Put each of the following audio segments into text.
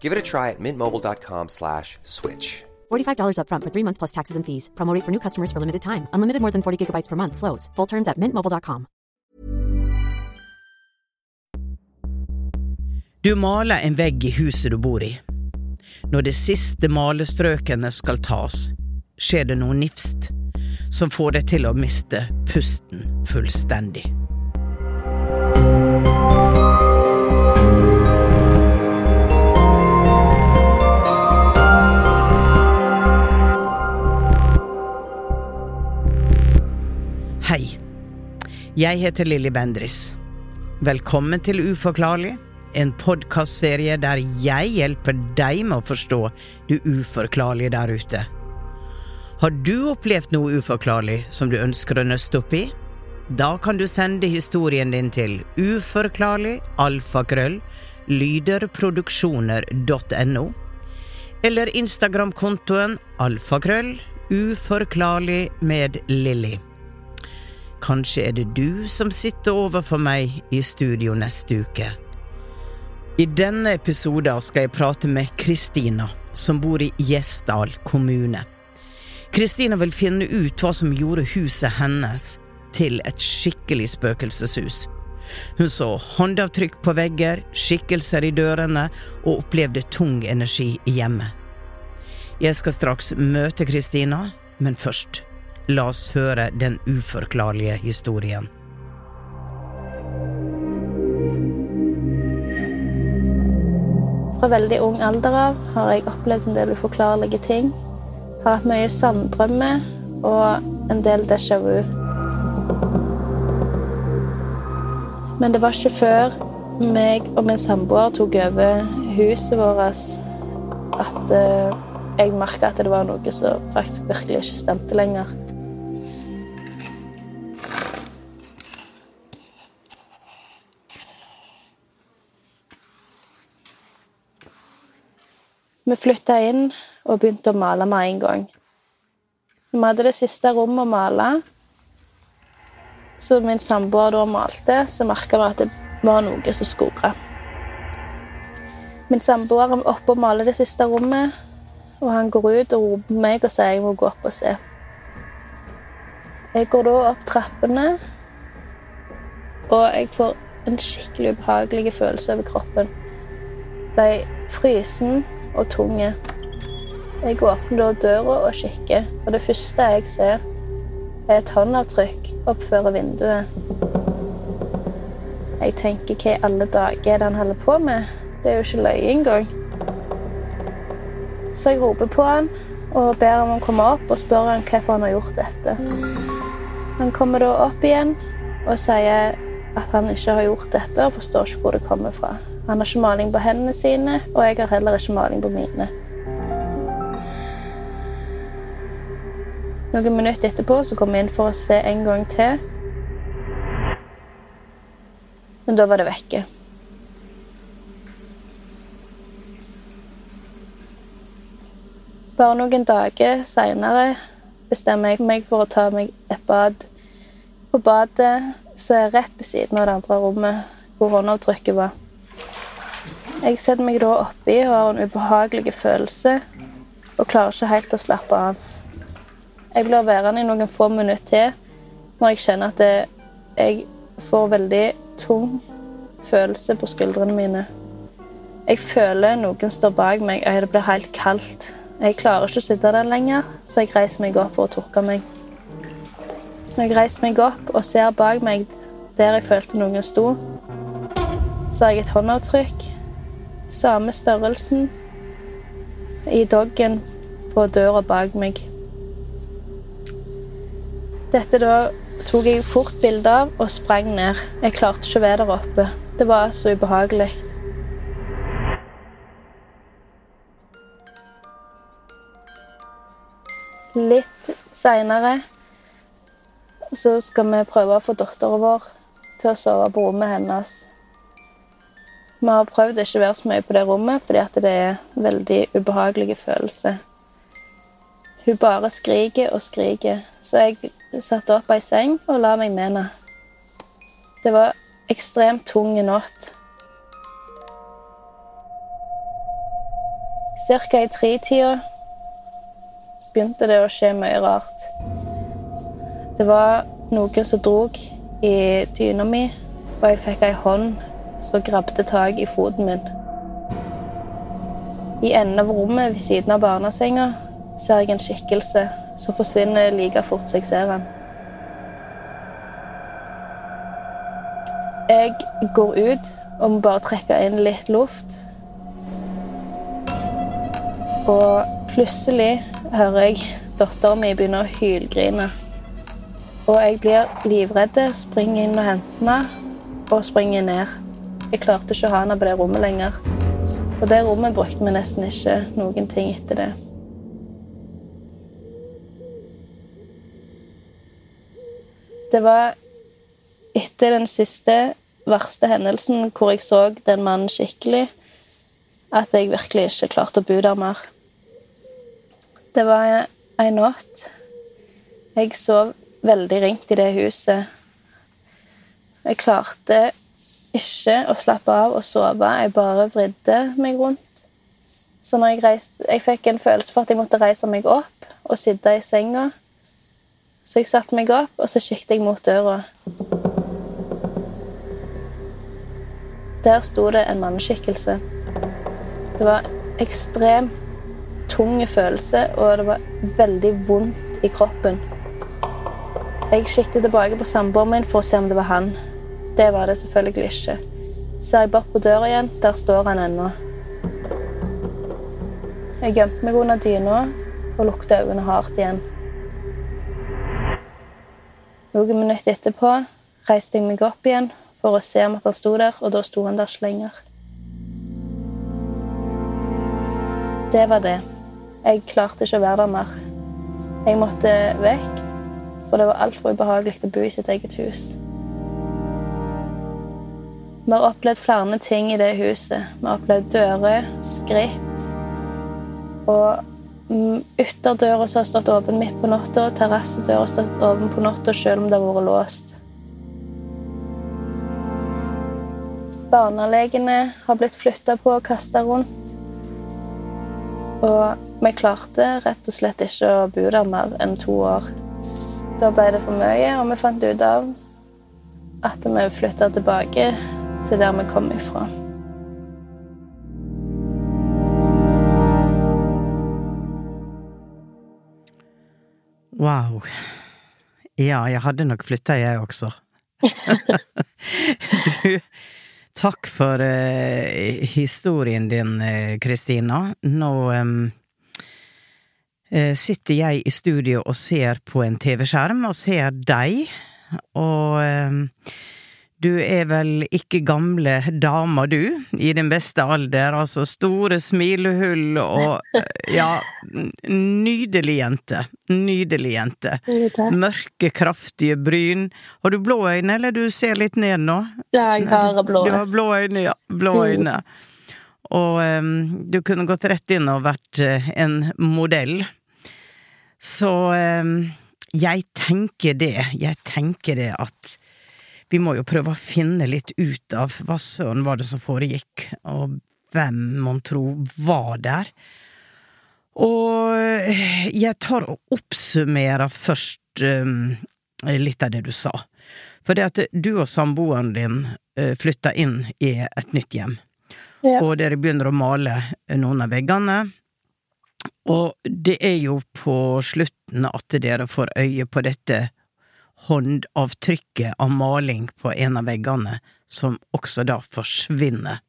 Give it a try at mintmobile.com slash switch. $45 upfront for three months plus taxes and fees. Promo rate for new customers for limited time. Unlimited more than 40 gigabytes per month. Slows. Full terms at mintmobile.com. Du maler en vegg i huset du bor i. Når de siste malestrøkene skal tas, skjer det noe nifst som får deg til å miste pusten fullstendig. Jeg heter Lilly Bendris. Velkommen til Uforklarlig, en podkastserie der jeg hjelper deg med å forstå det uforklarlige der ute. Har du opplevd noe uforklarlig som du ønsker å nøste opp i? Da kan du sende historien din til uforklarlig alfakrøll lyderproduksjoner.no, eller Instagram-kontoen alfakrøll uforklarlig med Lilly. Kanskje er det du som sitter overfor meg i studio neste uke. I denne episoden skal jeg prate med Kristina, som bor i Gjesdal kommune. Kristina vil finne ut hva som gjorde huset hennes til et skikkelig spøkelseshus. Hun så håndavtrykk på vegger, skikkelser i dørene og opplevde tung energi i hjemmet. Jeg skal straks møte Kristina, men først La oss høre den uforklarlige historien. Fra veldig ung alder av har jeg opplevd en del uforklarlige ting. Har hatt mye sanddrømmer og en del déjà vu. Men det var ikke før meg og min samboer tok over huset vårt at eh, jeg merka at det var noe som faktisk virkelig ikke stemte lenger. Vi flytta inn og begynte å male med en gang. Vi hadde det siste rommet å male. Så min samboer da malte, så merka vi at det var noe som skurra. Min samboer er oppe og maler det siste rommet, og han går ut og roper meg og sier jeg må gå opp og se. Jeg går da opp trappene, og jeg får en skikkelig ubehagelig følelse over kroppen. Ble frysen og tunge. Jeg åpner da døra og kikker, og det første jeg ser, er et håndavtrykk oppfører vinduet. Jeg tenker hva i alle dager er det han holder på med? Det er jo ikke løye engang. Så jeg roper på han og ber om å komme opp og spør han hvorfor han har gjort dette. Han kommer da opp igjen og sier at han ikke har gjort dette, og forstår ikke hvor det kommer fra. Han har ikke maling på hendene sine, og jeg har heller ikke maling på mine. Noen minutter etterpå så kom jeg inn for å se en gang til. Men da var det vekke. Bare noen dager seinere bestemmer jeg meg for å ta meg et bad. På badet så er jeg rett ved siden av det andre rommet hvor håndavtrykket var. Jeg setter meg da oppi og har en ubehagelig følelse og klarer ikke helt å slappe av. Jeg blir værende i noen få minutter til når jeg kjenner at jeg får veldig tung følelse på skuldrene mine. Jeg føler noen står bak meg, og det blir helt kaldt. Jeg klarer ikke å sitte der lenger, så jeg reiser meg opp og tørker meg. Når jeg reiser meg opp og ser bak meg der jeg følte noen sto, ser jeg et håndavtrykk. Samme størrelsen i doggen på døra bak meg. Dette da tok jeg fort bilde av og sprang ned. Jeg klarte ikke å være der oppe. Det var så ubehagelig. Litt seinere så skal vi prøve å få dattera vår til å sove på rommet hennes. Vi har prøvd å ikke være så mye på det rommet fordi det er veldig ubehagelige følelser. Hun bare skriker og skriker, så jeg satte opp ei seng og la meg med henne. Det var ekstremt tung natt. Cirka i tretida begynte det å skje mye rart. Det var noen som drog i dyna mi, og jeg fikk ei hånd som grabbet tak i foten min. I enden av rommet ved siden av barnesenga ser jeg en skikkelse som forsvinner like fort som jeg ser den. Jeg går ut og må bare trekke inn litt luft. Og plutselig hører jeg datteren min begynne å hylgrine. Og jeg blir livredd, springer inn og henter henne og springer ned. Jeg klarte ikke å ha henne på det rommet lenger. Og det rommet brukte vi nesten ikke noen ting etter det. Det var etter den siste verste hendelsen hvor jeg så den mannen skikkelig, at jeg virkelig ikke klarte å bo der mer. Det var en natt. Jeg sov veldig ringt i det huset. Jeg klarte ikke å slappe av og sove. Jeg bare vridde meg rundt. Så når jeg, reiste, jeg fikk en følelse for at jeg måtte reise meg opp og sitte i senga. Så jeg satte meg opp, og så kikket jeg mot døra. Der sto det en manneskikkelse. Det var ekstremt tung følelse, og det var veldig vondt i kroppen. Jeg kikket tilbake på samboeren min for å se om det var han. Det var det selvfølgelig ikke. Ser jeg bort på døra igjen, der står han ennå. Jeg gjemte meg under dyna og lukket øynene hardt igjen. Noen minutter etterpå reiste jeg meg opp igjen for å se om at han sto der, og da sto han der ikke lenger. Det var det. Jeg klarte ikke å være der mer. Jeg måtte vekk, for det var altfor ubehagelig å bo i sitt eget hus. Vi har opplevd flere ting i det huset. Vi har opplevd dører, skritt og mm, Ytterdøra som har stått åpen midt på natta, terrassedøra har stått åpen på natta selv om det har vært låst. Barnelegene har blitt flytta på og kasta rundt. Og vi klarte rett og slett ikke å bo der mer enn to år. Da ble det for mye, og vi fant ut av at vi flytta tilbake til der vi kom ifra. Wow. Ja, jeg hadde nok flytta, jeg også. du, takk for uh, historien din, uh, Kristina. Nå um, sitter jeg i studio og ser på en TV-skjerm, og ser deg. Og um, Du er vel ikke gamle dama, du, i din beste alder, altså store smilehull og ja, nydelig jente. Nydelig jente. Mørke, kraftige bryn. Har du blå øyne, eller du ser litt ned nå? Ja, jeg har blå. øyne. Du har blå øyne, ja. Blå øyne. Og um, du kunne gått rett inn og vært uh, en modell. Så um, jeg tenker det, jeg tenker det at vi må jo prøve å finne litt ut av hva søren var det som foregikk, og hvem mon tro var der. Og jeg tar og oppsummerer først um, litt av det du sa. For det at du og samboeren din uh, flytta inn i et nytt hjem, Ja. og dere begynner å male noen av veggene. Og det er jo på slutten at dere får øye på dette håndavtrykket av maling på en av veggene, som også da forsvinner.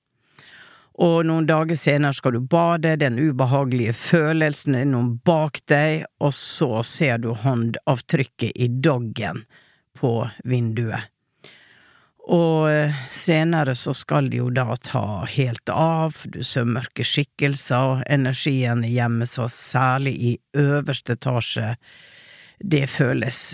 Og noen dager senere skal du bade, den ubehagelige følelsen er noen bak deg, og så ser du håndavtrykket i doggen på vinduet. Og eh, senere så skal det jo da ta helt av, du ser mørke skikkelser, og energien i hjemmet, så særlig i øverste etasje, det føles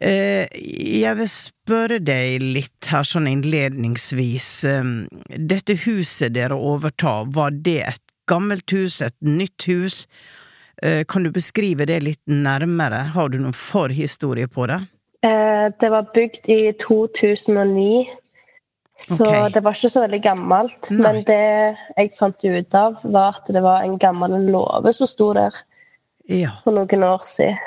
Eh, jeg vil spørre deg litt her sånn innledningsvis. Eh, Dette huset dere overtar, var det et gammelt hus, et nytt hus? Eh, Kan du beskrive det litt nærmere? Har du noen forhistorie på det? Eh, det var bygd i 2009, så okay. det var ikke så veldig gammelt. Nei. Men det jeg fant ut av, var at det var en gammel låve som sto der Ja, for noen år siden.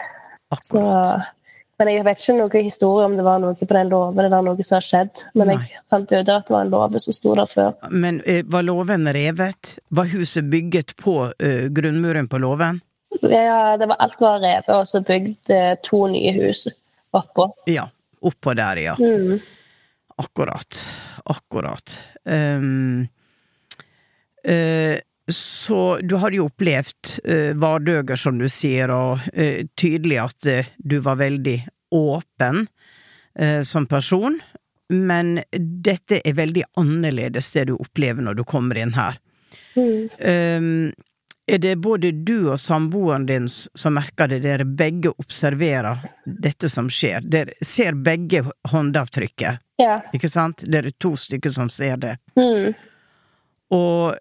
Så, akkurat. Men jeg vet ikke noe historie om det var noe på den låven eller noe som har skjedd. Men Nei. jeg fant ut at det var en låve som sto der før. Men eh, var låven revet? Var huset bygget på uh, grunnmuren på låven? Ja, det var, alt var revet, og så bygd uh, to nye hus oppå. Ja, oppå der, ja. Mm. Akkurat. Akkurat. Um, eh, så du hadde jo opplevd uh, vardøger, som du sier, og eh, tydelig at eh, du var veldig åpen eh, som person. Men dette er veldig annerledes det du opplever når du kommer inn her. Mm. Ehm, er det både du og samboeren din som merker det, dere begge observerer dette som skjer? Dere ser begge håndavtrykket, Ja. ikke sant? Dere er to stykker som ser det. Mm. Og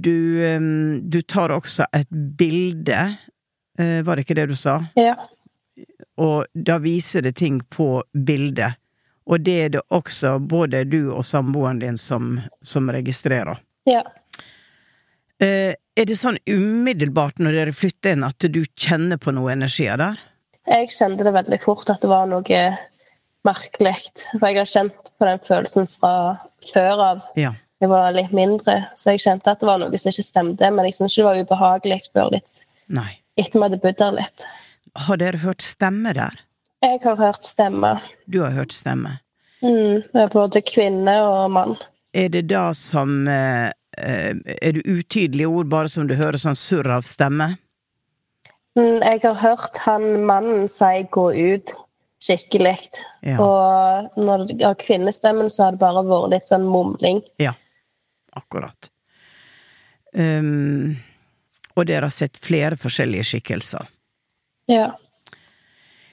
du, ehm, du tar også et bilde, eh, var det ikke det du sa? ja. Og da viser det ting på bildet. Og det er det også både du og samboeren din som, som registrerer. ja. Eh, er det sånn umiddelbart når dere flytter inn at du kjenner på noe energier der? Jeg kjente det veldig fort at det var noe merkelig. For jeg har kjent på den følelsen fra før av. Ja. Jeg var litt mindre, så jeg kjente at det var noe som ikke stemte. Men jeg syntes ikke det var ubehagelig før litt, Nei. etter vi hadde bodd der litt. Har dere hørt stemme der? Jeg har hørt stemme. Du har hørt stemme. Mm, både kvinne og mann. Er det da som eh, eh, Er det utydelige ord, bare som du hører sånn surr av stemme? Mm, jeg har hørt han mannen si 'gå ut' skikkelig. Ja. Og når det har kvinnestemmen, så har det bare vært litt sånn mumling. Ja, akkurat. Um, og dere har sett flere forskjellige skikkelser. Ja.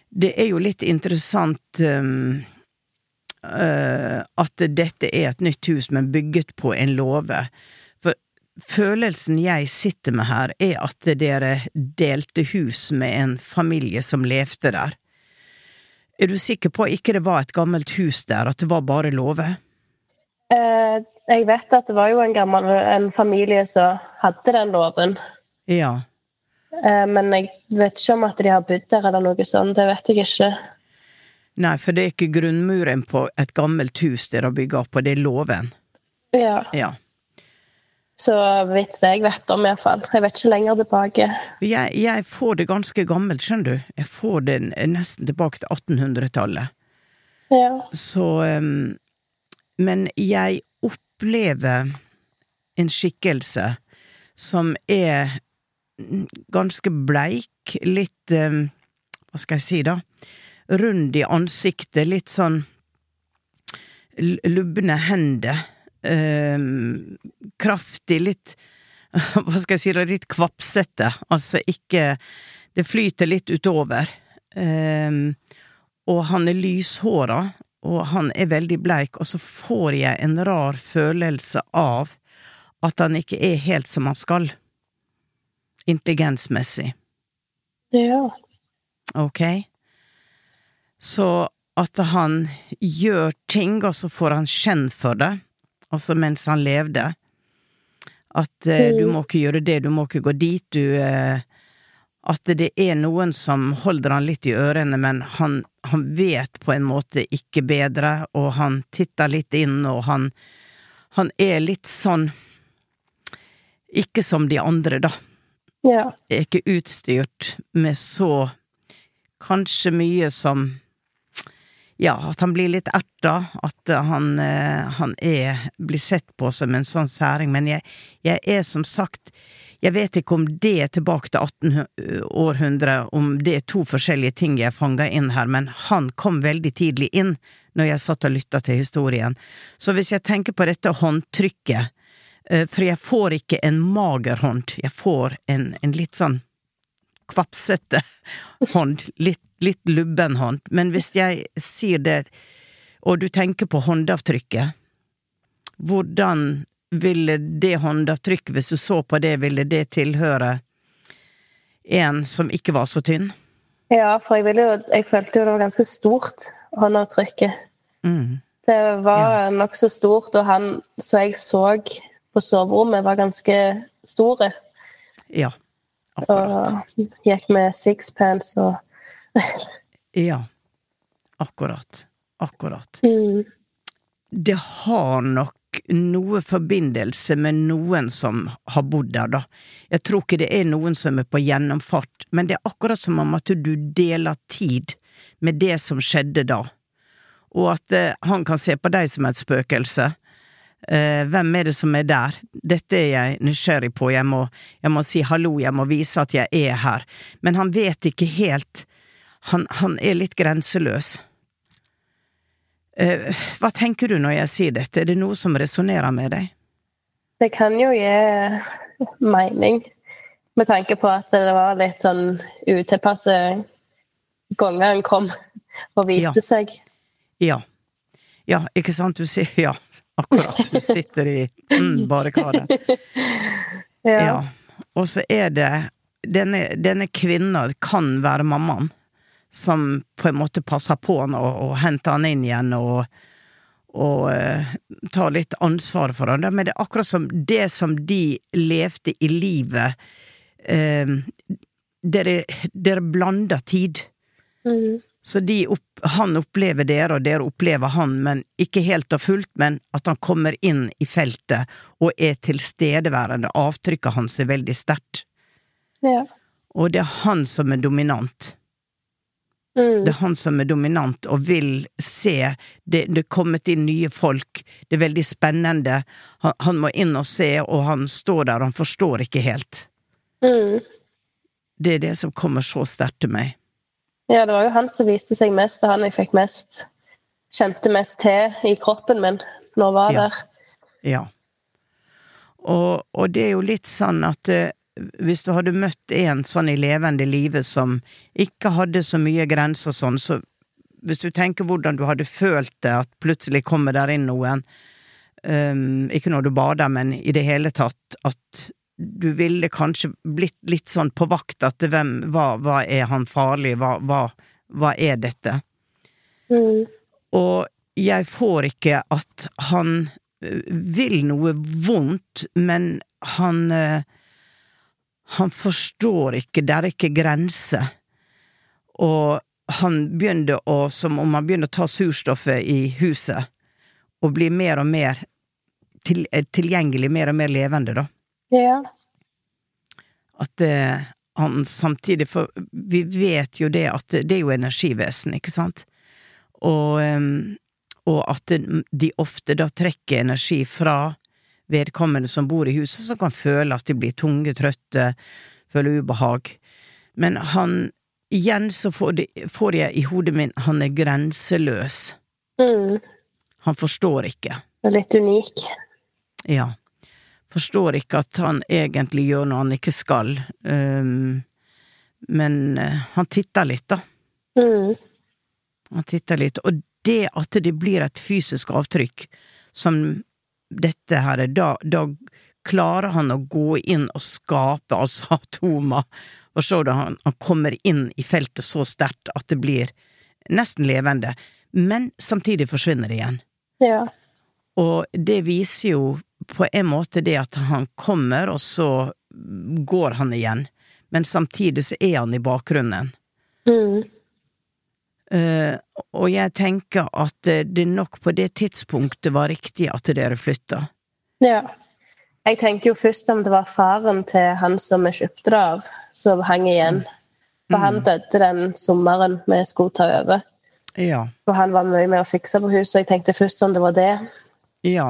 Det er jo litt interessant um, uh, at dette er et nytt hus, men bygget på en låve. For følelsen jeg sitter med her, er at dere delte hus med en familie som levde der. Er du sikker på at ikke det var et gammelt hus der, at det var bare låve? Eh, jeg vet at det var jo en gammel en familie som hadde den loven. Ja. Eh, men jeg vet ikke om at de har bodd der eller noe sånt. Det vet jeg ikke. Nei, for det er ikke grunnmuren på et gammelt hus dere har bygd opp på, det er låven. Ja. Ja. Så vidt jeg vet om, iallfall. Jeg vet ikke lenger tilbake. Jeg, jeg får det ganske gammelt, skjønner du. Jeg får det nesten tilbake til 1800-tallet. Ja. Så um, Men jeg opplever en skikkelse som er ganske bleik, litt um, Hva skal jeg si, da? Rund i ansiktet, litt sånn lubne hender. Um, kraftig, litt Hva skal jeg si, da, litt kvapsete. Altså ikke Det flyter litt utover. Um, og han er lyshåra, og han er veldig bleik, og så får jeg en rar følelse av at han ikke er helt som han skal. Intelligensmessig. ja. Ok? Så at han gjør ting, og så får han skjenn for det, altså mens han levde. At eh, du må ikke gjøre det, du må ikke gå dit, du eh, At det er noen som holder han litt i ørene, men han, han vet på en måte ikke bedre, og han titter litt inn, og han Han er litt sånn Ikke som de andre, da. Ja. Er ikke utstyrt med så Kanskje mye som ja, at han blir litt erta, at han, eh, han er, blir sett på som en sånn særing, men jeg, jeg er som sagt, jeg vet ikke om det er tilbake til 1800, om det er to forskjellige ting jeg fanga inn her, men han kom veldig tidlig inn når jeg satt og lytta til historien. Så hvis jeg tenker på dette håndtrykket, eh, for jeg får ikke en mager hånd, jeg får en, en litt sånn kvapsete hånd, litt, litt lubben hånd, men hvis jeg sier det, og du tenker på håndavtrykket, hvordan ville det håndavtrykk, hvis du så på det, ville det tilhøre en som ikke var så tynn? ja, for jeg, ville jo, jeg følte jo det var ganske stort, håndavtrykket. Mm. Det var nokså stort, og han som jeg så på soverommet, var ganske store. Ja, akkurat. Og gikk med sixpence og Ja, akkurat. Akkurat. mm. det har nok noe forbindelse med noen som har bodd der, da. Jeg tror ikke det er noen som er på gjennomfart, men det er akkurat som om at du deler tid med det som skjedde da, og at eh, han kan se på deg som et spøkelse. Eh, hvem er det som er der? Dette er jeg nysgjerrig på, jeg må, jeg må si hallo, jeg må vise at jeg er her, men han vet ikke helt, han, han er litt grenseløs. Eh, hva tenker du når jeg sier dette, er det noe som resonnerer med deg? Det kan jo gi mening, med tanke på at det var litt sånn utilpasse ganger han kom og viste Ja. seg. Ja. Ja, ikke sant, du sier ja, akkurat, du sitter i mm, barrikadet. Ja. Ja. Og så er det denne, denne kvinna kan være mammaen, som på en måte passer på han og, og henter han inn igjen og, og uh, tar litt ansvar for han. Men det er akkurat som det som de levde i livet uh, Dere, dere blander tid. Mm. Så de opp, han opplever dere, og dere opplever han, men ikke helt og fullt, men at han kommer inn i feltet og er tilstedeværende. Avtrykket hans er veldig sterkt. ja. Og det er han som er dominant. Mm. Det er han som er dominant og vil se. Det, det er kommet inn nye folk. Det er veldig spennende. Han, han må inn og se, og han står der, han forstår ikke helt. Mm. Det er det som kommer så sterkt til meg. Ja, det var jo han som viste seg mest, og han jeg fikk mest Kjente mest til i kroppen min når jeg var Ja. der. Ja. Og, og det er jo litt sånn at eh, hvis du hadde møtt en sånn i levende livet som ikke hadde så mye grenser sånn, så hvis du tenker hvordan du hadde følt det, at plutselig kommer der inn noen, um, ikke når du bader, men i det hele tatt, at du ville kanskje blitt litt sånn på vakt at hvem, hva, hva er han farlig, hva, hva, hva er dette? Mm. Og jeg får ikke at han eh, vil noe vondt, men han eh, Han forstår ikke, det er ikke grenser. Og han begynner å, som om han begynner å ta surstoffet i huset, og blir mer og mer til, eh, tilgjengelig, mer og mer levende, da. Ja. At eh, han samtidig For vi vet jo det at det er jo energivesen, ikke sant? Og, og at de ofte da trekker energi fra vedkommende som bor i huset, som kan føle at de blir tunge, trøtte, føler ubehag. Men han Igjen så får, de, får jeg i hodet min han er grenseløs. Mm. Han forstår ikke. Det er litt unik. Ja. Forstår ikke at han egentlig gjør noe han ikke skal. Um, men eh, han titter litt, da. Mm. Han titter litt. Og det at det blir et fysisk avtrykk som dette her, da, da klarer han å gå inn og skape altså atomer. Og så da han, han kommer inn i feltet så sterkt at det blir nesten levende. Men samtidig forsvinner det igjen. Ja. Og det viser jo på en måte det at han kommer, og så går han igjen. Men samtidig så er han i bakgrunnen. Mm. Eh, og jeg tenker at eh, det nok på det tidspunktet var riktig at dere flytta. ja. Jeg tenker jo først om det var faren til han som vi kjøpte det av, som hang igjen. For han døde den sommeren vi skulle ta over. Ja. Og han var mye med å fikse på huset, og jeg tenkte først om det var det. Ja.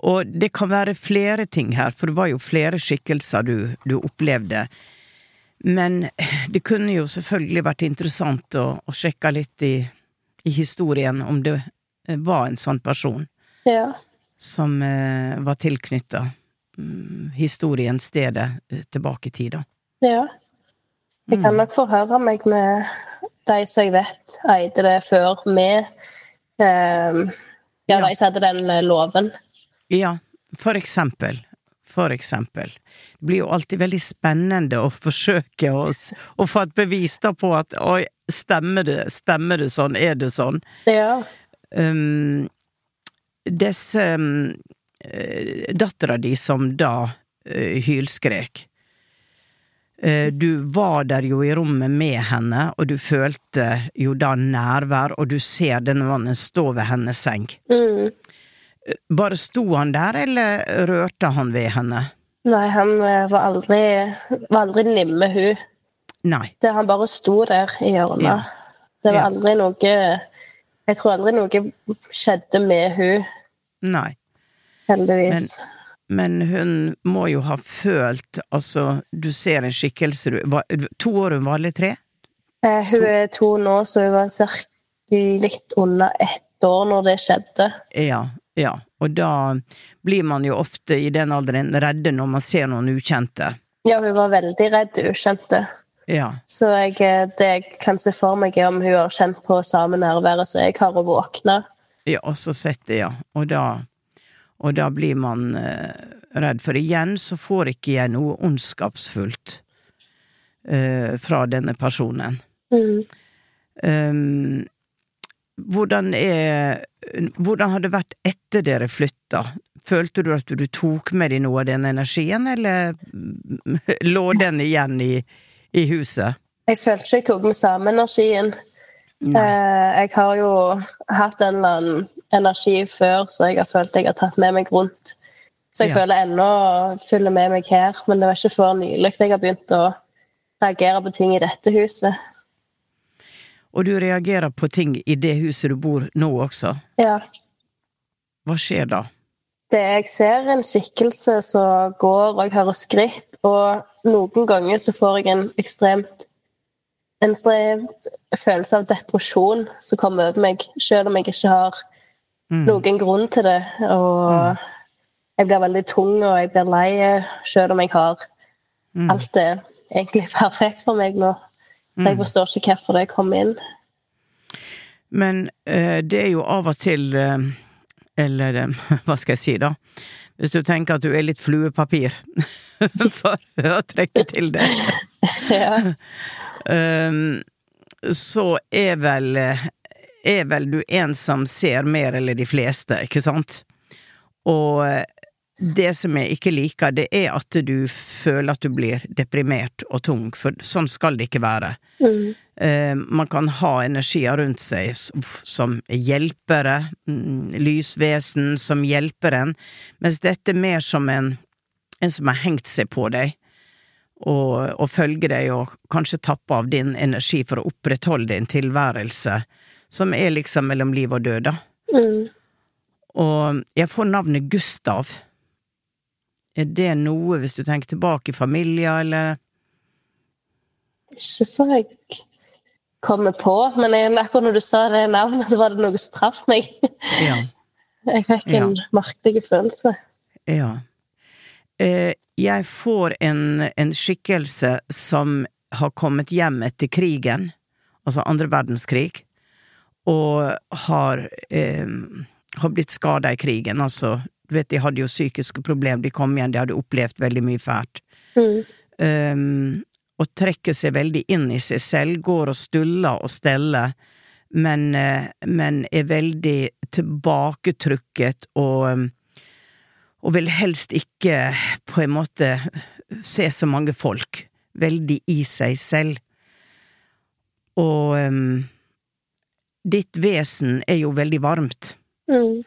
Og det kan være flere ting her, for det var jo flere skikkelser du, du opplevde. Men det kunne jo selvfølgelig vært interessant å, å sjekke litt i, i historien om det var en sånn person Ja. som eh, var tilknytta mm, historien, stedet, eh, tilbake i tid, da. ja. Jeg kan nok forhøre meg med de som jeg vet eide det før med eh, Ja. de som hadde den loven. Ja, for eksempel. For eksempel. Det blir jo alltid veldig spennende å forsøke å, å få et bevis da på at oi, stemmer det, stemmer det sånn, er det sånn? Ja. Um, disse um, eh, Dattera di som da uh, hylskrek. uh, du var der jo i rommet med henne, og du følte jo da nærvær, og du ser denne mannen stå ved hennes seng. Mm. Bare sto han der, eller rørte han ved henne? Nei, han var aldri, var aldri nimme hun. Nei. Det, han bare sto der i hjørnet. Ja. Det var Ja. aldri noe Jeg tror aldri noe skjedde med hun, Nei. heldigvis. Men hun må jo ha følt Altså, du ser en skikkelse du var, To år hun var, eller tre? eh, hun er to nå, så hun var cirka litt under ett år når det skjedde. Ja. Ja. Og da blir man jo ofte i den alderen redde når man ser noen ukjente. Ja, hun var veldig redd ukjente. Ja. Så jeg, eh, det jeg kan se for meg, er om hun har kjent på samme nærværet som jeg har, og våkna. ja og så sett det, ja. Og da, og da blir man eh, redd. For igjen så får ikke jeg noe ondskapsfullt eh, fra denne personen. Mm. Um, hvordan er Hvordan har det vært etter dere flytta? Følte du at du tok med deg noe av den energien, eller lå den igjen i, i huset? Jeg følte ikke jeg tok den samme energien. Eh, jeg har jo hatt en eller annen energi før, så jeg har følt jeg har tatt med meg rundt. Så jeg Ja. føler ennå følger med meg her, men det var ikke før nylig jeg har begynt å reagere på ting i dette huset. Og du reagerer på ting i det huset du bor nå også. Ja. Hva skjer da? Det jeg ser en skikkelse som går, og jeg hører skritt, og noen ganger så får jeg en ekstremt en ekstremt følelse av depresjon som kommer over meg, selv om jeg ikke har Mm. noen grunn til det. Og jeg blir veldig tung, og jeg blir lei, selv om jeg har Mm. alt er egentlig perfekt for meg nå. Så jeg forstår ikke hvorfor det kom inn. Men eh, det er jo av og til eh, Eller eh, hva skal jeg si, da? Hvis du tenker at du er litt fluepapir for å trekke til det, Ja. um, så er vel er vel du en som ser mer eller de fleste, ikke sant? Og eh, det som jeg ikke liker, det er at du føler at du blir deprimert og tung, for sånn skal det ikke være. Mm. Eh, man kan ha energier rundt seg som hjelpere, mm, lysvesen som hjelper en, mens dette er mer som en, en som har hengt seg på deg, og, og følger deg og kanskje tapper av din energi for å opprettholde din tilværelse, som er liksom mellom liv og død, da. Mm. Og jeg får navnet Gustav. Er det noe, hvis du tenker tilbake i familie, eller Ikke så jeg kommer på, men jeg, akkurat når du sa det navnet, så var det noe som traff meg. Ja. Jeg fikk en merkelig følelse. Ja. Eh, jeg får en, en skikkelse som har kommet hjem etter krigen, altså andre verdenskrig, og har, eh, har blitt skada i krigen. Altså, du vet, de hadde jo psykiske problemer, de kom igjen, de hadde opplevd veldig mye fælt. Mm. Um, og trekker seg veldig inn i seg selv, går og stuller og steller, men, eh, men er veldig tilbaketrukket og um, og vil helst ikke på en måte se så mange folk. Veldig i seg selv. Og um, ditt vesen er jo veldig varmt, Mm.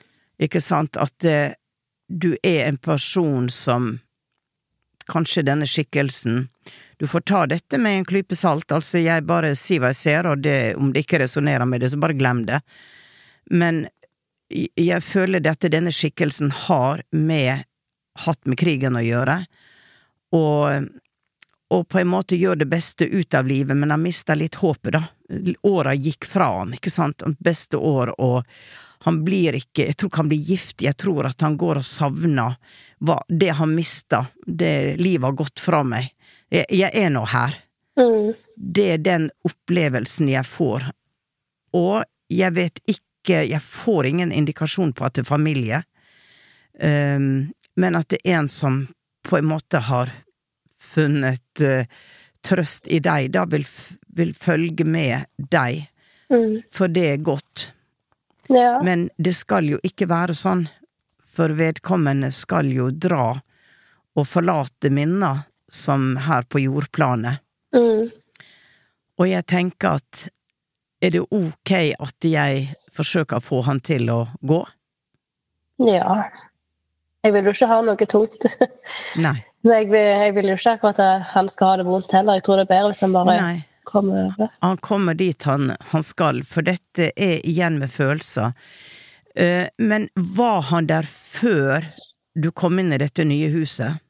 ikke sant? At uh, du er en person som Kanskje denne skikkelsen Du får ta dette med en klype salt, altså jeg bare sier hva jeg ser, og det, om det ikke resonnerer med det, så bare glem det. Men jeg- føler dette denne skikkelsen har med hatt med krigen å gjøre, og, og på en måte gjør det beste ut av livet, men han mista litt håpet, da. Åra gikk fra han, ikke sant, beste år, og han blir ikke Jeg tror ikke han blir giftig, jeg tror at han går og savner hva, det han mista, det livet har gått fra meg. Jeg, jeg er nå her. Mm. Det er den opplevelsen jeg får. Og jeg vet ikke Jeg får ingen indikasjon på at det er familie, um, men at det er en som på en måte har funnet uh, trøst i deg, da vil, vil følge med deg, Mm. for det er godt. Ja. Men det skal jo ikke være sånn, for vedkommende skal jo dra og forlate minner som her på jordplanet. Mm. Og jeg tenker at er det ok at jeg forsøker å få han til å gå? ja. Jeg vil jo ikke ha noe tungt. Nei. Jeg vil, jeg vil jo ikke akkurat at han skal ha det vondt heller. Jeg tror det er bedre hvis han bare Nei. kommer over. Han kommer dit han, han skal, for dette er igjen med følelser. Eh, men var han der før du kom inn i dette nye huset?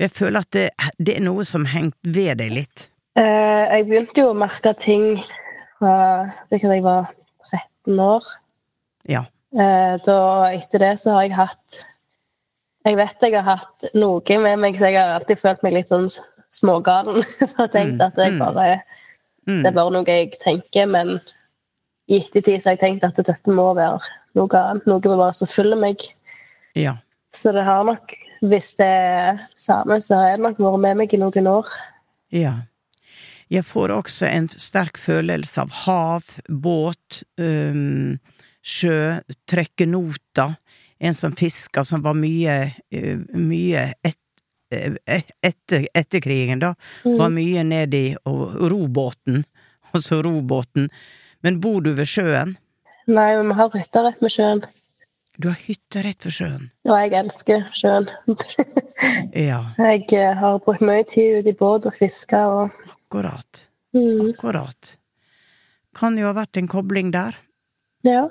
Jeg føler at det, det er noe som hengte ved deg litt. Eh, jeg begynte jo å merke ting fra sikkert jeg var 13 år. Ja. Eh, da, etter det så har jeg hatt Jeg vet jeg har hatt noe med meg, så jeg har alltid følt meg litt sånn smågalen. For jeg tenkte at jeg Mm, mm. bare, Mm. det er bare noe jeg tenker, men i ettertid så har jeg tenkt at dette må være noe annet. Noe bare som følger meg. Ja. Så det har nok, hvis det er samme, så har det nok vært med meg i noen år. Ja. Jeg får også en sterk følelse av hav, båt, um, sjø, trekke nota. En som fiska, som var mye, øh, mye et, øh, etter, etter krigen, da. Var mye ned i robåten. Altså robåten. Men bor du ved sjøen? Nei, men vi har hytta rett med sjøen. Du har hytte rett ved sjøen. Og jeg elsker sjøen. Ja. Jeg eh, har brukt mye tid ute i båt og fiska og akkurat. Mm. Akkurat. Kan jo ha vært en kobling der. Ja.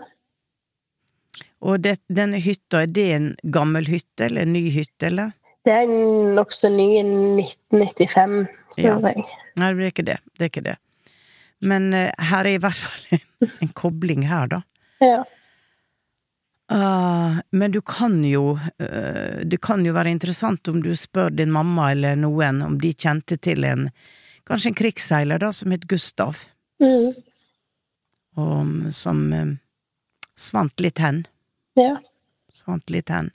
Og det, denne hytta, er det en gammel hytte, eller en ny hytte, eller? Det er en nokså ny i 1995, tror Ja. jeg. Nei, det er ikke det. Det er ikke det. Men uh, her er i hvert fall en, en kobling her, da. Ja. Ah, men du kan jo uh, Det kan jo være interessant om du spør din mamma eller noen om de kjente til en Kanskje en krigsseiler, da, som het Gustav, Mm. og som eh, svant litt hen. Ja. Svant litt hen.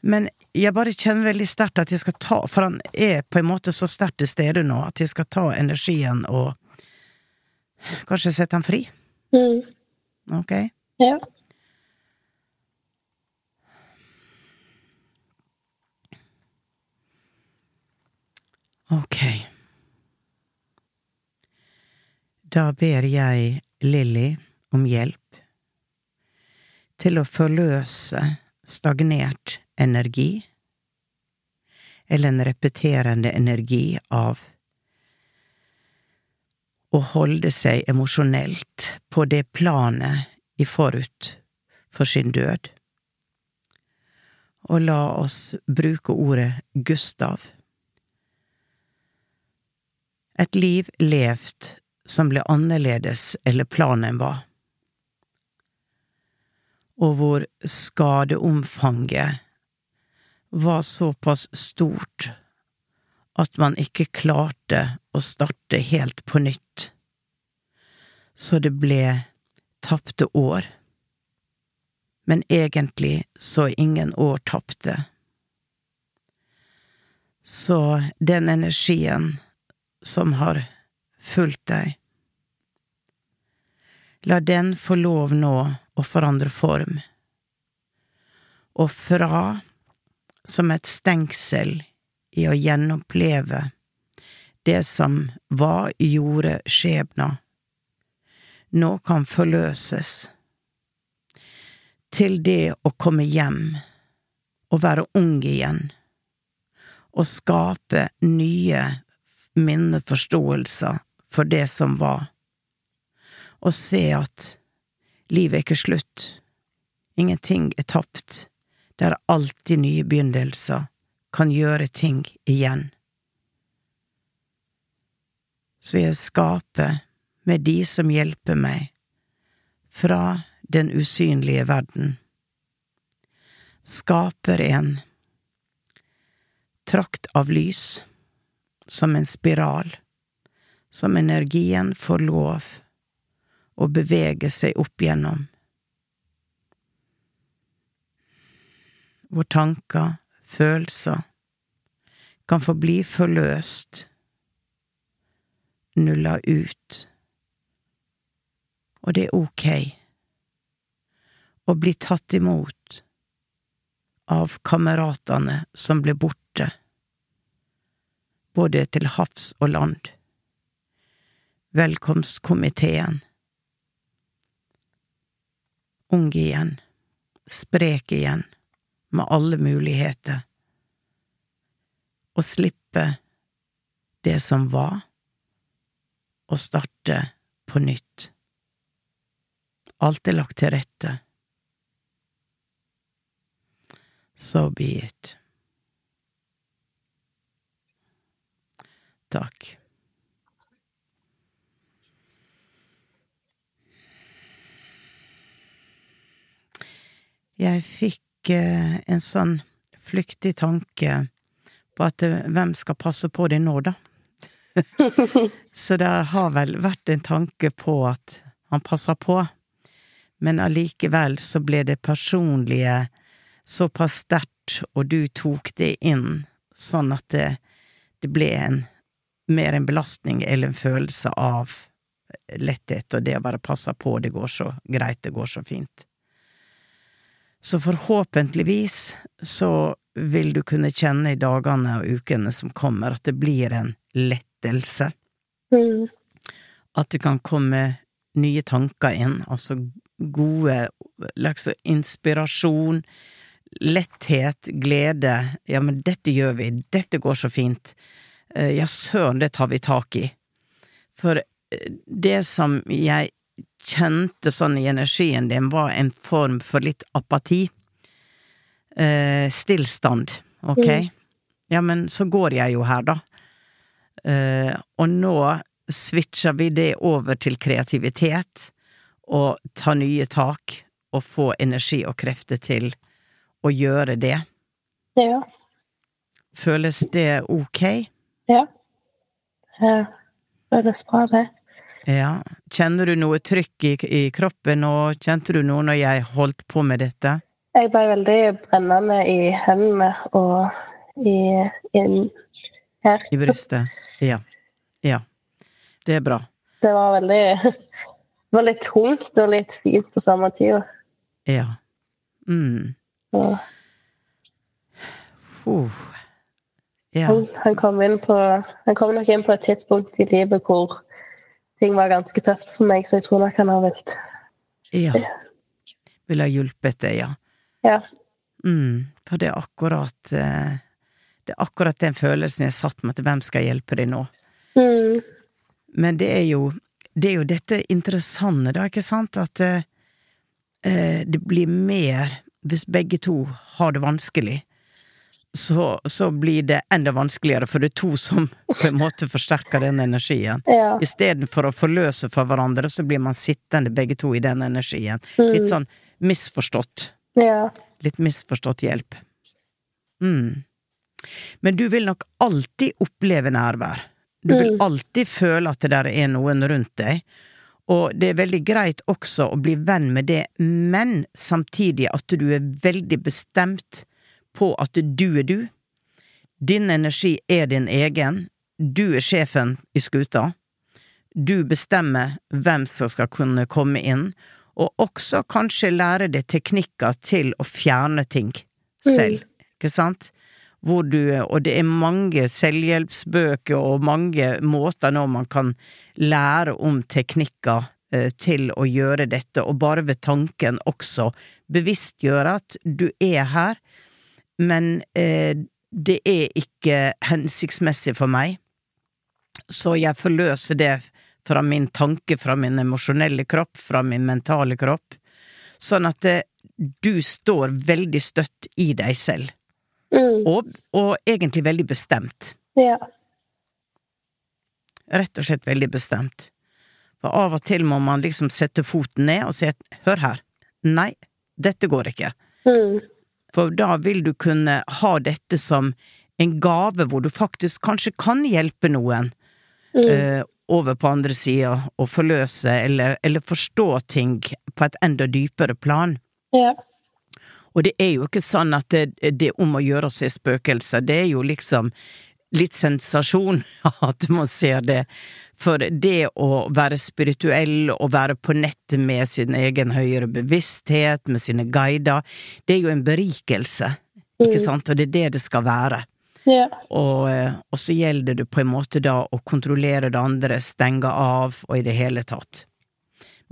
Men jeg bare kjenner veldig sterkt at jeg skal ta For han er på en måte så sterkt til stede nå at jeg skal ta energien og kanskje sette han fri. Mm. Ok? Ja. Ok. Da ber jeg Lilly om hjelp til å forløse stagnert energi, eller en repeterende energi av å holde seg emosjonelt på det planet i forut for sin død. Og la oss bruke ordet Gustav. Et liv levd som ble annerledes eller planen var, og hvor skadeomfanget var såpass stort at man ikke klarte å starte helt på nytt, så det ble tapte år. Men egentlig så ingen år tapte. Så den energien som har fulgt deg, la den få lov nå å forandre form, og fra som et stengsel i å gjenoppleve det som var gjorde skjebna, nå kan forløses til det å komme hjem og være ung igjen, og skape nye minneforståelser for det som var, og se at livet er ikke slutt, ingenting er tapt, det er alltid nye begynnelser, kan gjøre ting igjen. Så jeg skaper med de som hjelper meg, fra den usynlige verden, skaper en trakt av lys, som en spiral, som energien får lov å bevege seg opp gjennom. Hvor tanker, følelser, kan få bli forløst, nulla ut, og det er ok å bli tatt imot av kameratene som ble borte, både til havs og land. Velkomstkomiteen. Ung igjen, sprek igjen, med alle muligheter. Å slippe det som var, og starte på nytt. Alt er lagt til rette. So be it. Takk. Jeg fikk eh, en sånn flyktig tanke på at eh, hvem skal passe på det nå, da? Så det har vel vært en tanke på at han passer på, men allikevel så ble det personlige såpass sterkt, og du tok det inn, sånn at det, det ble en mer en belastning eller en følelse av letthet, og det å bare passe på, det går så greit, det går så fint. Så forhåpentligvis så vil du kunne kjenne i dagene og ukene som kommer, at det blir en lettelse. Mm. At det kan komme nye tanker inn, altså gode liksom inspirasjon, letthet, glede. Ja, men dette gjør vi, dette går så fint. Eh, ja, søren, det tar vi tak i. For eh, det som jeg kjente sånn i energien din, var en form for litt apati. Eh, stillstand, ok? Mm. Ja, men så går jeg jo her, da. Eh, og nå switcher vi det over til kreativitet, og ta nye tak, og få energi og krefter til å gjøre det. Ja. Føles det ok? Ja. Det føles bra, det. Ja. Kjenner du noe trykk i, i kroppen, og kjente du noe når jeg holdt på med dette? Jeg ble veldig brennende i hendene og i i her. I brystet? Ja. Ja. Det er bra. Det var veldig Det var litt tungt og litt fint på samme tid. Ja. Mm. Uh. Ja. han, han kom på Han kom nok inn på et tidspunkt i livet hvor ting var ganske tøft for meg, så jeg tror nok han har villet Ja. Ville ha hjulpet deg, ja. Ja. Mm. For det er akkurat eh, Det er akkurat den følelsen jeg satt med, at hvem skal hjelpe deg nå? Mm. Men det er jo Det er jo dette interessante, da, ikke sant, at eh, eh, det blir mer Hvis begge to har det vanskelig, så, så blir det enda vanskeligere, for det er to som på en måte forsterker den energien. Ja. Istedenfor å forløse for hverandre, så blir man sittende begge to i den energien. Mm. Litt sånn misforstått. Ja. Litt misforstått hjelp. Mm. Men du vil nok alltid oppleve nærvær. Du vil Mm. alltid føle at det der er noen rundt deg. Og det er veldig greit også å bli venn med det, men samtidig at du er veldig bestemt på at du er du. Din energi er din egen. Du er sjefen i skuta. Du bestemmer hvem som skal kunne komme inn, og også kanskje lære deg teknikker til å fjerne ting selv, ikke sant? Hvor du, og det er mange selvhjelpsbøker og mange måter nå man kan lære om teknikker eh, til å gjøre dette, og bare ved tanken også bevisstgjøre at du er her, men eh, det er ikke hensiktsmessig for meg, så jeg forløser det fra min tanke, fra min emosjonelle kropp, fra min mentale kropp, sånn at det, du står veldig støtt i deg selv, Mm. og, og egentlig veldig bestemt. Ja. Rett og slett veldig bestemt. For av og til må man liksom sette foten ned og si at hør her, nei, dette går ikke. Mm. For da vil du kunne ha dette som en gave hvor du faktisk kanskje kan hjelpe noen Mm. eh, over på andre sida og forløse eller, eller forstå ting på et enda dypere plan. Ja. Og det er jo ikke sånn at det, det er om å gjøre å se spøkelser, det er jo liksom litt sensasjon at man ser det. For det å være spirituell og være på nettet med sin egen høyere bevissthet, med sine guider, det er jo en berikelse, ikke sant, og det er det det skal være. Yeah. Og, eh, og så gjelder det på en måte da å kontrollere det andre, stenge av og i det hele tatt.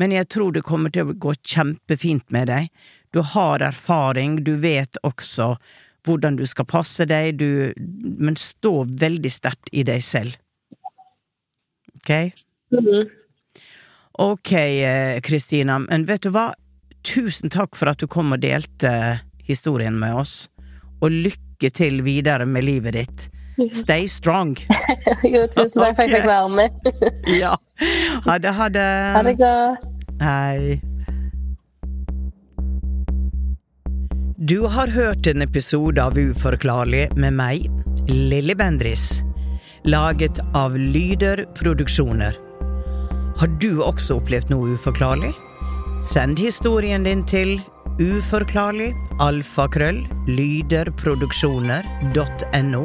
Men jeg tror det kommer til å gå kjempefint med deg. Du har erfaring, du vet også hvordan du skal passe deg, du, men stå veldig sterkt i deg selv. Ok? Mhm. Ok, eh, Kristina, men vet du hva? Tusen takk for at du kom og delte historien med oss, og lykke til videre med livet ditt. Stay strong! Jo, tusen takk for at jeg fikk være med. Ja. Ha det, ha det. Ha det godt. Hei. Du har hørt en episode av Uforklarlig med meg, Lilly Bendris. Laget av Lyder Produksjoner. Har du også opplevd noe uforklarlig? Send historien din til uforklarlig alfakrøll lyderproduksjoner.no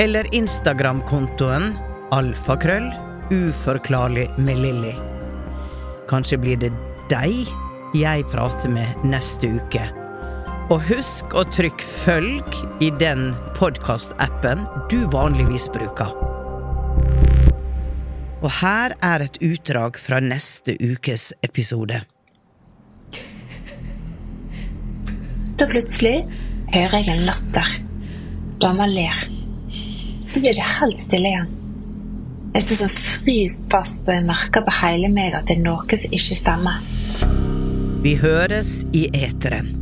eller Instagram-kontoen alfakrøll uforklarlig med Lilly. Kanskje blir det deg jeg prater med neste uke. Og husk å trykke følg i den podkastappen du vanligvis bruker. Og her er et utdrag fra neste ukes episode. Da plutselig hører jeg en latter. Dama ler. Så blir det helt stille igjen. Jeg står så fryst fast, og jeg merker på hele meg at det er noe som ikke stemmer. Vi høres i eteren.